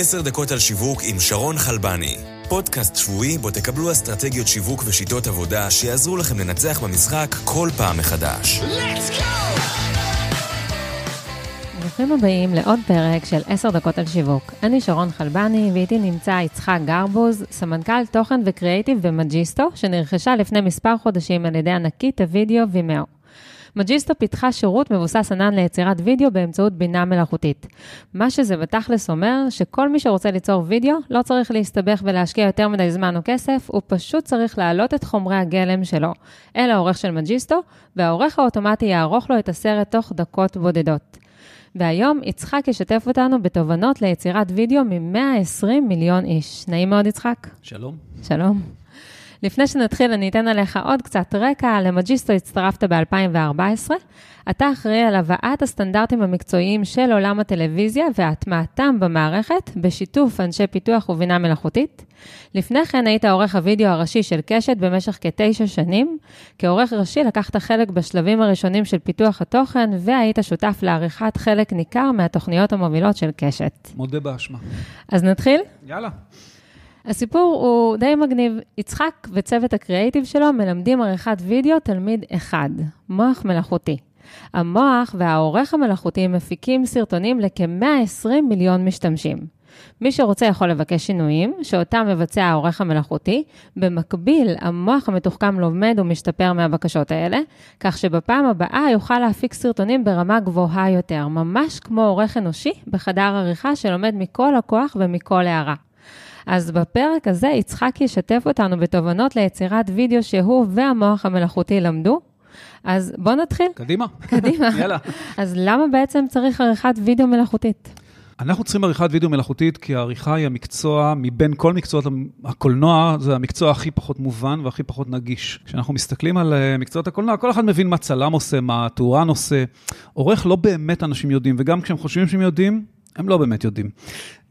עשר דקות על שיווק עם שרון חלבני. פודקאסט שבועי בו תקבלו אסטרטגיות שיווק ושיטות עבודה שיעזרו לכם לנצח במשחק כל פעם מחדש. ברוכים הבאים לעוד פרק של עשר דקות על שיווק. אני שרון חלבני, ואיתי נמצא יצחק גרבוז, סמנכ"ל תוכן וקריאיטיב במג'יסטו, שנרכשה לפני מספר חודשים על ידי ענקית הוידאו וימאו. מג'יסטו פיתחה שירות מבוסס ענן ליצירת וידאו באמצעות בינה מלאכותית. מה שזה בתכלס אומר, שכל מי שרוצה ליצור וידאו לא צריך להסתבך ולהשקיע יותר מדי זמן או כסף, הוא פשוט צריך להעלות את חומרי הגלם שלו אל העורך של מג'יסטו, והעורך האוטומטי יערוך לו את הסרט תוך דקות בודדות. והיום יצחק ישתף אותנו בתובנות ליצירת וידאו מ-120 מיליון איש. נעים מאוד, יצחק. שלום. שלום. לפני שנתחיל, אני אתן עליך עוד קצת רקע. למג'יסטו הצטרפת ב-2014. אתה אחראי על הבאת הסטנדרטים המקצועיים של עולם הטלוויזיה והטמעתם במערכת, בשיתוף אנשי פיתוח ובינה מלאכותית. לפני כן היית עורך הוידאו הראשי של קשת במשך כתשע שנים. כעורך ראשי לקחת חלק בשלבים הראשונים של פיתוח התוכן, והיית שותף לעריכת חלק ניכר מהתוכניות המובילות של קשת. מודה באשמה. אז נתחיל? יאללה. הסיפור הוא די מגניב. יצחק וצוות הקריאייטיב שלו מלמדים עריכת וידאו תלמיד אחד, מוח מלאכותי. המוח והעורך המלאכותי מפיקים סרטונים לכ-120 מיליון משתמשים. מי שרוצה יכול לבקש שינויים, שאותם מבצע העורך המלאכותי. במקביל, המוח המתוחכם לומד ומשתפר מהבקשות האלה, כך שבפעם הבאה יוכל להפיק סרטונים ברמה גבוהה יותר, ממש כמו עורך אנושי בחדר עריכה שלומד מכל לקוח ומכל הערה. אז בפרק הזה יצחק ישתף אותנו בתובנות ליצירת וידאו שהוא והמוח המלאכותי למדו. אז בואו נתחיל. קדימה. קדימה. יאללה. אז למה בעצם צריך עריכת וידאו מלאכותית? אנחנו צריכים עריכת וידאו מלאכותית, כי העריכה היא המקצוע, מבין כל מקצועות הקולנוע, זה המקצוע הכי פחות מובן והכי פחות נגיש. כשאנחנו מסתכלים על אה, מקצועות הקולנוע, כל אחד מבין מה צלם עושה, מה טורן עושה. עורך לא באמת אנשים יודעים, וגם כשהם חושבים שהם יודעים, הם לא באמת יודעים.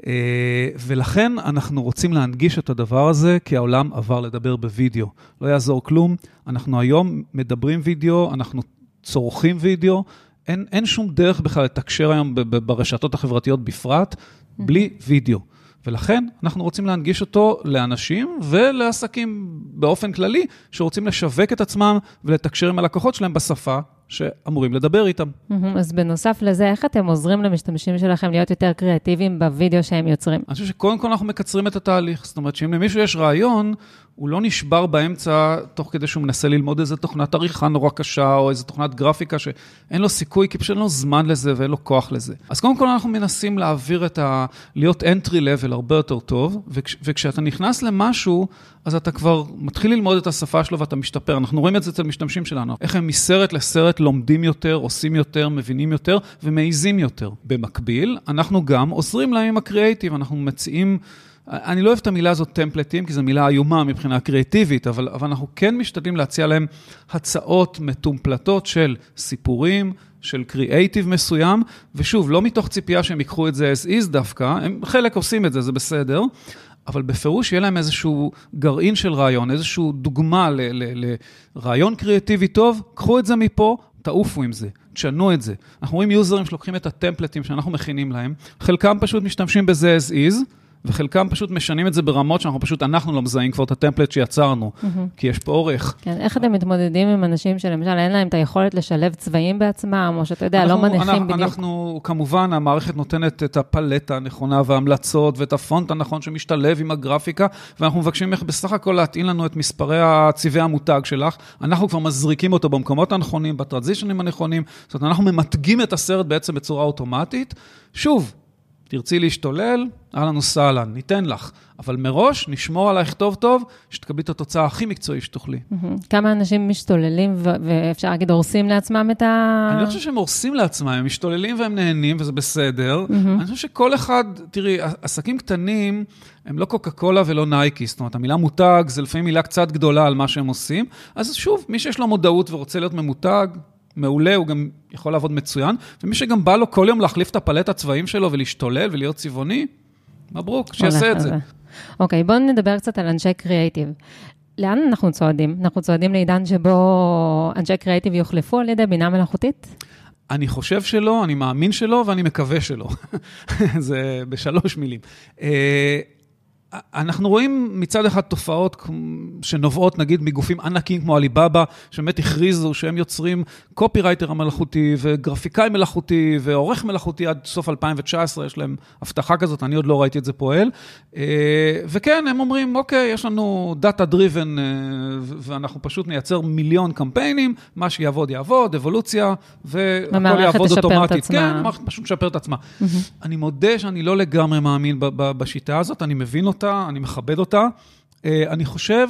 אה, ולכן אנחנו רוצים להנגיש את הדבר הזה, כי העולם עבר לדבר בווידאו. לא יעזור כלום, אנחנו היום מדברים וידאו, אנחנו צורכים וידאו, אין, אין שום דרך בכלל לתקשר היום ברשתות החברתיות בפרט, בלי וידאו. ולכן אנחנו רוצים להנגיש אותו לאנשים ולעסקים באופן כללי, שרוצים לשווק את עצמם ולתקשר עם הלקוחות שלהם בשפה שאמורים לדבר איתם. אז בנוסף לזה, איך אתם עוזרים למשתמשים שלכם להיות יותר קריאטיביים בווידאו שהם יוצרים? אני חושב שקודם כל אנחנו מקצרים את התהליך. זאת אומרת שאם למישהו יש רעיון, הוא לא נשבר באמצע תוך כדי שהוא מנסה ללמוד איזה תוכנת עריכה נורא קשה, או איזה תוכנת גרפיקה שאין לו סיכוי, כי פשוט אין לו זמן לזה ואין לו כוח לזה. אז קודם כל אנחנו מנסים להעביר את ה... להיות entry level הרבה יותר טוב, וכש... וכשאתה נכנס למשהו, אז אתה כבר מתחיל ללמוד את השפה שלו ואתה משתפר. אנחנו רואים את זה אצל משתמשים שלנו, איך הם מסרט לסרט לומדים יותר, עושים יותר, מבינים יותר ומעיזים יותר. במקביל, אנחנו גם עוזרים להם עם הקריאייטיב, אנחנו מציעים... אני לא אוהב את המילה הזאת טמפלטים, כי זו מילה איומה מבחינה קריאטיבית, אבל, אבל אנחנו כן משתדלים להציע להם הצעות מתומפלטות של סיפורים, של קריאייטיב מסוים, ושוב, לא מתוך ציפייה שהם ייקחו את זה as is דווקא, הם חלק עושים את זה, זה בסדר, אבל בפירוש יהיה להם איזשהו גרעין של רעיון, איזושהי דוגמה לרעיון קריאטיבי טוב, קחו את זה מפה, תעופו עם זה, תשנו את זה. אנחנו רואים יוזרים שלוקחים את הטמפלטים שאנחנו מכינים להם, חלקם פשוט משתמשים בזה as is, וחלקם פשוט משנים את זה ברמות שאנחנו פשוט, אנחנו לא מזהים כבר את הטמפלט שיצרנו, mm-hmm. כי יש פה אורך. כן, איך אתם מתמודדים עם אנשים שלמשל אין להם את היכולת לשלב צבעים בעצמם, או שאתה יודע, לא אנחנו, לא מניחים אנחנו, בדיוק? אנחנו, כמובן, המערכת נותנת את הפלטה הנכונה וההמלצות, ואת הפונט הנכון שמשתלב עם הגרפיקה, ואנחנו מבקשים ממך בסך הכל להטעין לנו את מספרי צבעי המותג שלך. אנחנו כבר מזריקים אותו במקומות הנכונים, בטרנזישנים הנכונים, זאת אומרת, אנחנו ממתגים את הסרט בעצם בצורה אוטומטית. שוב, תרצי להשתולל, אהלן וסהלן, ניתן לך. אבל מראש נשמור עלייך טוב טוב, שתקבלי את התוצאה הכי מקצועית שתוכלי. כמה אנשים משתוללים, ואפשר להגיד, הורסים לעצמם את ה... אני לא חושב שהם הורסים לעצמם, הם משתוללים והם נהנים, וזה בסדר. אני חושב שכל אחד, תראי, עסקים קטנים הם לא קוקה קולה ולא נייקי, זאת אומרת, המילה מותג זה לפעמים מילה קצת גדולה על מה שהם עושים. אז שוב, מי שיש לו מודעות ורוצה להיות ממותג, מעולה, הוא גם יכול לעבוד מצוין, ומי שגם בא לו כל יום להחליף את הפלט הצבעים שלו ולהשתולל ולהיות צבעוני, מברוק, שיעשה את זה. אוקיי, בואו נדבר קצת על אנשי קריאייטיב. לאן אנחנו צועדים? אנחנו צועדים לעידן שבו אנשי קריאייטיב יוחלפו על ידי בינה מלאכותית? אני חושב שלא, אני מאמין שלא, ואני מקווה שלא. זה בשלוש מילים. אנחנו רואים מצד אחד תופעות שנובעות נגיד מגופים ענקים כמו עליבאבא, שבאמת הכריזו שהם יוצרים קופירייטר המלאכותי וגרפיקאי מלאכותי ועורך מלאכותי עד סוף 2019, יש להם הבטחה כזאת, אני עוד לא ראיתי את זה פועל. אה, וכן, הם אומרים, אוקיי, יש לנו data driven ואנחנו פשוט נייצר מיליון קמפיינים, מה שיעבוד יעבוד, אבולוציה, והכל יעבוד אוטומטית. כן, המערכת פשוט תשפר את עצמה. אני מודה שאני לא לגמרי מאמין בשיטה הזאת, אני מבין אותה. אותה, אני מכבד אותה. אה, אני חושב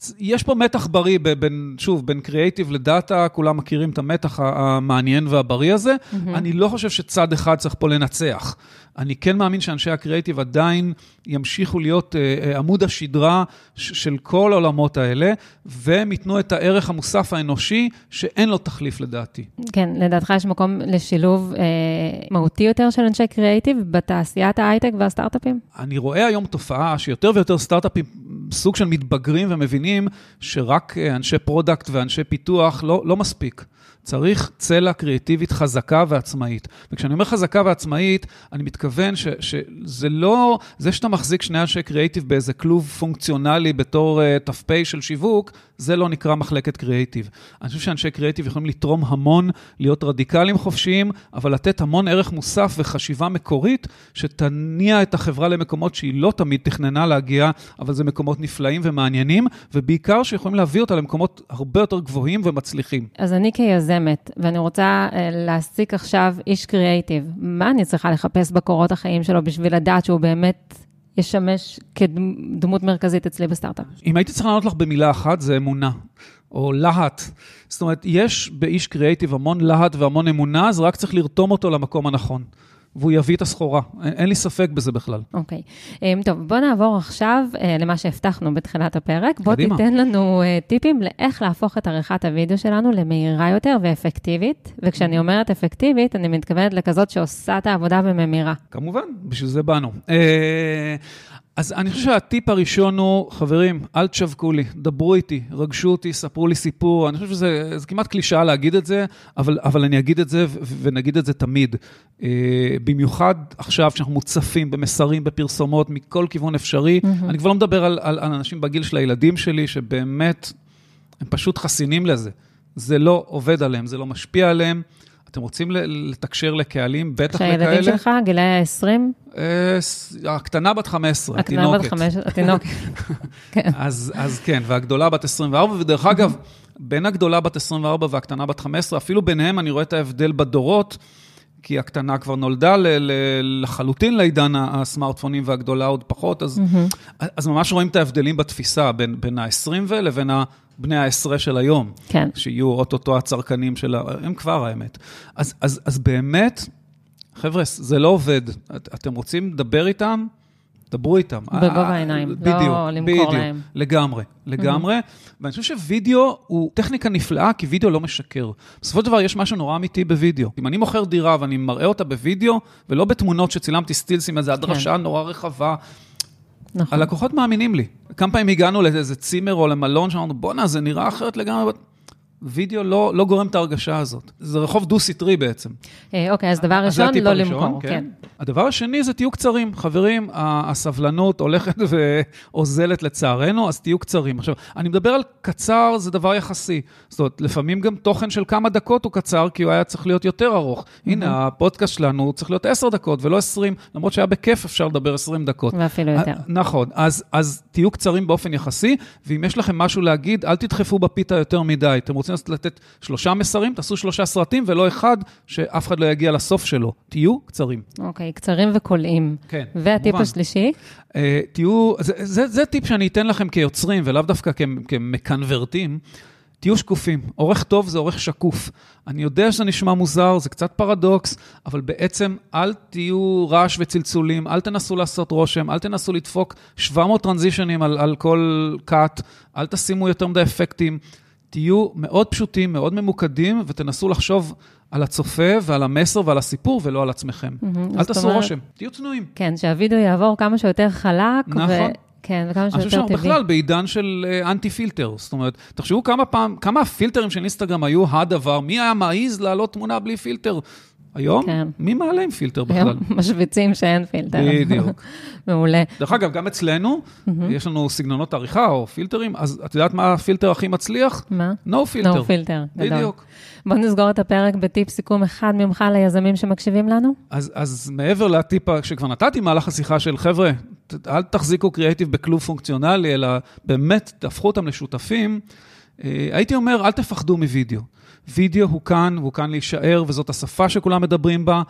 שיש פה מתח בריא בין, שוב, בין קריאייטיב לדאטה, כולם מכירים את המתח המעניין והבריא הזה. Mm-hmm. אני לא חושב שצד אחד צריך פה לנצח. אני כן מאמין שאנשי הקריאיטיב עדיין ימשיכו להיות uh, uh, עמוד השדרה של כל העולמות האלה, והם ייתנו את הערך המוסף האנושי שאין לו תחליף לדעתי. כן, לדעתך יש מקום לשילוב אה, מהותי יותר של אנשי קריאיטיב בתעשיית ההייטק והסטארט-אפים? אני רואה היום תופעה שיותר ויותר סטארט-אפים, סוג של מתבגרים ומבינים שרק אנשי product ואנשי פיתוח לא, לא מספיק. צריך צלע קריאטיבית חזקה ועצמאית. וכשאני אומר חזקה ועצמאית, אני מתכוון ש, שזה לא, זה שאתה מחזיק שני אנשי קריאיטיב באיזה כלוב פונקציונלי בתור אה, ת"פ של שיווק, זה לא נקרא מחלקת קריאיטיב. אני חושב שאנשי קריאיטיב יכולים לתרום המון, להיות רדיקליים חופשיים, אבל לתת המון ערך מוסף וחשיבה מקורית, שתניע את החברה למקומות שהיא לא תמיד תכננה להגיע, אבל זה מקומות נפלאים ומעניינים, ובעיקר שיכולים להביא אותה למקומות הרבה יותר גבוהים ומצליחים. אז אני כיזמת, ואני רוצה אה, להעסיק עכשיו איש קריאיטיב, מה אני צריכה לחפש בקורות החיים שלו בשביל לדעת שהוא באמת... ישמש כדמות מרכזית אצלי בסטארט-אפ. אם הייתי צריך לענות לך במילה אחת, זה אמונה, או להט. זאת אומרת, יש באיש קריאייטיב המון להט והמון אמונה, אז רק צריך לרתום אותו למקום הנכון. והוא יביא את הסחורה. אין, אין לי ספק בזה בכלל. אוקיי. Okay. אמ, טוב, בוא נעבור עכשיו uh, למה שהבטחנו בתחילת הפרק. בוא קדימה. תיתן לנו uh, טיפים לאיך להפוך את עריכת הוידאו שלנו למהירה יותר ואפקטיבית. וכשאני. אומרת אפקטיבית, אני מתכוונת לכזאת שעושה את העבודה בממירה. כמובן, בשביל זה באנו. Uh, אז אני חושב שהטיפ הראשון הוא, חברים, אל תשווקו לי, דברו איתי, רגשו אותי, ספרו לי סיפור. אני חושב שזה כמעט קלישאה להגיד את זה, אבל, אבל אני אגיד את זה ונגיד את זה תמיד. אה, במיוחד עכשיו, כשאנחנו מוצפים במסרים, בפרסומות, מכל כיוון אפשרי. Mm-hmm. אני כבר לא מדבר על, על, על אנשים בגיל של הילדים שלי, שבאמת, הם פשוט חסינים לזה. זה לא עובד עליהם, זה לא משפיע עליהם. אתם רוצים לתקשר לקהלים, בטח לכאלה? שהילדים שלך, גילאי ה-20? אה, הקטנה בת 15, התינוקת. הקטנה בת 15, התינוקת. כן. אז, כן, והגדולה בת 24, ודרך אגב, בין הגדולה בת 24 והקטנה בת 15, אפילו ביניהם אני רואה את ההבדל בדורות. כי הקטנה כבר נולדה לחלוטין לעידן הסמארטפונים והגדולה עוד פחות, אז, ממש רואים את ההבדלים בתפיסה בין, בין ה-20 לבין בני העשרה של היום. כן. שיהיו אוטוטו הצרכנים של ה... הם כבר האמת. אז, אז, אז באמת, חבר'ה, זה לא עובד. את, אתם רוצים לדבר איתם? דברו איתם. בגובה העיניים, לא למכור בדיוק, להם. לגמרי, לגמרי. Mm-hmm. ואני חושב שווידאו הוא טכניקה נפלאה, כי וידאו לא משקר. בסופו של דבר יש משהו נורא אמיתי בווידאו. אם אני מוכר דירה ואני מראה אותה בווידאו, ולא בתמונות שצילמתי סטילסים, איזו הדרשה כן. נורא רחבה, נכון. הלקוחות מאמינים לי. כמה פעמים הגענו לאיזה צימר או למלון, שאמרנו, בואנה, זה נראה אחרת לגמרי. וידאו לא, לא גורם את ההרגשה הזאת. זה רחוב דו-סטרי בעצם. אה, אוקיי, אז דבר ראשון, לא למכור, כן. כן. הדבר השני זה תהיו קצרים. חברים, הסבלנות הולכת ואוזלת לצערנו, אז תהיו קצרים. עכשיו, אני מדבר על קצר, זה דבר יחסי. זאת אומרת, לפעמים גם תוכן של כמה דקות הוא קצר, כי הוא היה צריך להיות יותר ארוך. הנה, הפודקאסט שלנו צריך להיות עשר דקות ולא עשרים, למרות שהיה בכיף אפשר לדבר עשרים דקות. ואפילו יותר. נכון, אז, אז תהיו קצרים באופן יחסי, ואם יש לכם משהו להגיד, אל תדחפו בפיתה יותר מדי. אתם רוצים לתת שלושה מסרים, תעשו שלושה סרטים ולא אחד, שאף אחד לא יגיע לסוף שלו. תהיו קצרים. אוקיי, okay, קצרים וקולעים. כן, והטיפ מובן. השלישי? Uh, תהיו, זה, זה, זה טיפ שאני אתן לכם כיוצרים, ולאו דווקא כמקנברטים. תהיו שקופים. עורך טוב זה עורך שקוף. אני יודע שזה נשמע מוזר, זה קצת פרדוקס, אבל בעצם אל תהיו רעש וצלצולים, אל תנסו לעשות רושם, אל תנסו לדפוק 700 טרנזישנים על, על כל קאט, אל תשימו יותר מדי אפקטים. תהיו מאוד פשוטים, מאוד ממוקדים, ותנסו לחשוב על הצופה ועל המסר ועל הסיפור, ולא על עצמכם. Mm-hmm, אל תעשו אומר... רושם, תהיו צנועים. כן, שהווידאו יעבור כמה שיותר חלק, נכון. כן, וכמה אני חושב שיותר שאנחנו טבעי. בכלל בעידן של אה, אנטי פילטר. זאת אומרת, תחשבו כמה פעם, כמה הפילטרים של אינסטגרם היו הדבר, מי היה מעז להעלות תמונה בלי פילטר? היום? כן. מי מעלה עם פילטר בכלל? היום משוויצים שאין פילטר. בדיוק. מעולה. דרך אגב, גם אצלנו, יש לנו סגנונות עריכה או פילטרים, אז את יודעת מה הפילטר הכי מצליח? מה? No filter. No פילטר. גדול. בדיוק. בוא נסגור את הפרק בטיפ סיכום אחד ממך ליזמים שמקשיבים לנו. אז, אז מעבר לטיפ שכבר נתתי במהלך השיחה של חבר'ה, אל תחזיקו קריאייטיב בכלוב פונקציונלי, אלא באמת תהפכו אותם לשותפים, הייתי אומר, אל תפחדו מווידאו. וידאו הוא כאן, והוא כאן להישאר, וזאת השפה שכולם מדברים בה,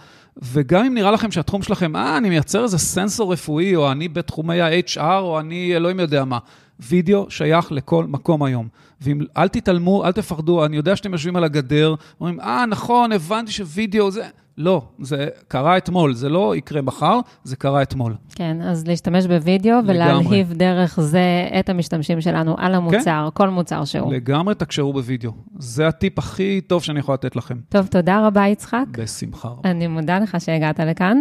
וגם אם נראה לכם שהתחום שלכם, אה, אני מייצר איזה סנסור רפואי, או אני בתחומי ה-HR, או אני אלוהים יודע מה. וידאו שייך לכל מקום היום. ואם, אל תתעלמו, אל תפחדו, אני יודע שאתם יושבים על הגדר, אומרים, אה, נכון, הבנתי שווידאו זה... לא, זה קרה אתמול, זה לא יקרה מחר, זה קרה אתמול. כן, אז להשתמש בווידאו ולהלהיב דרך זה את המשתמשים שלנו על המוצר, כל מוצר שהוא. לגמרי תקשרו בווידאו. זה הטיפ הכי טוב שאני יכול לתת לכם. טוב, תודה רבה, יצחק. בשמחה רבה. אני מודה לך שהגעת לכאן.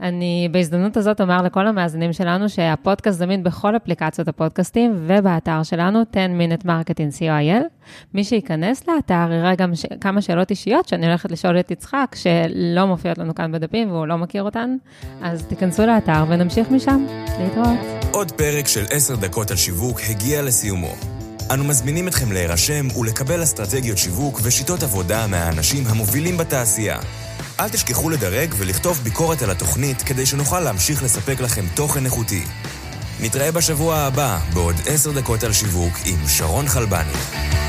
אני בהזדמנות הזאת אומר לכל המאזינים שלנו שהפודקאסט זמין בכל אפליקציות הפודקאסטים ובאתר שלנו, 10 Minute Marketing co.il. מי שייכנס לאתר יראה גם ש... כמה שאלות אישיות שאני הולכת לשאול את יצחק, שלא מופיעות לנו כאן בדפים והוא לא מכיר אותן, אז תיכנסו לאתר ונמשיך משם. להתראות. עוד פרק של עשר דקות על שיווק הגיע לסיומו. אנו מזמינים אתכם להירשם ולקבל אסטרטגיות שיווק ושיטות עבודה מהאנשים המובילים בתעשייה. אל תשכחו לדרג ולכתוב ביקורת על התוכנית כדי שנוכל להמשיך לספק לכם תוכן איכותי. נתראה בשבוע הבא בעוד עשר דקות על שיווק עם שרון חלבני.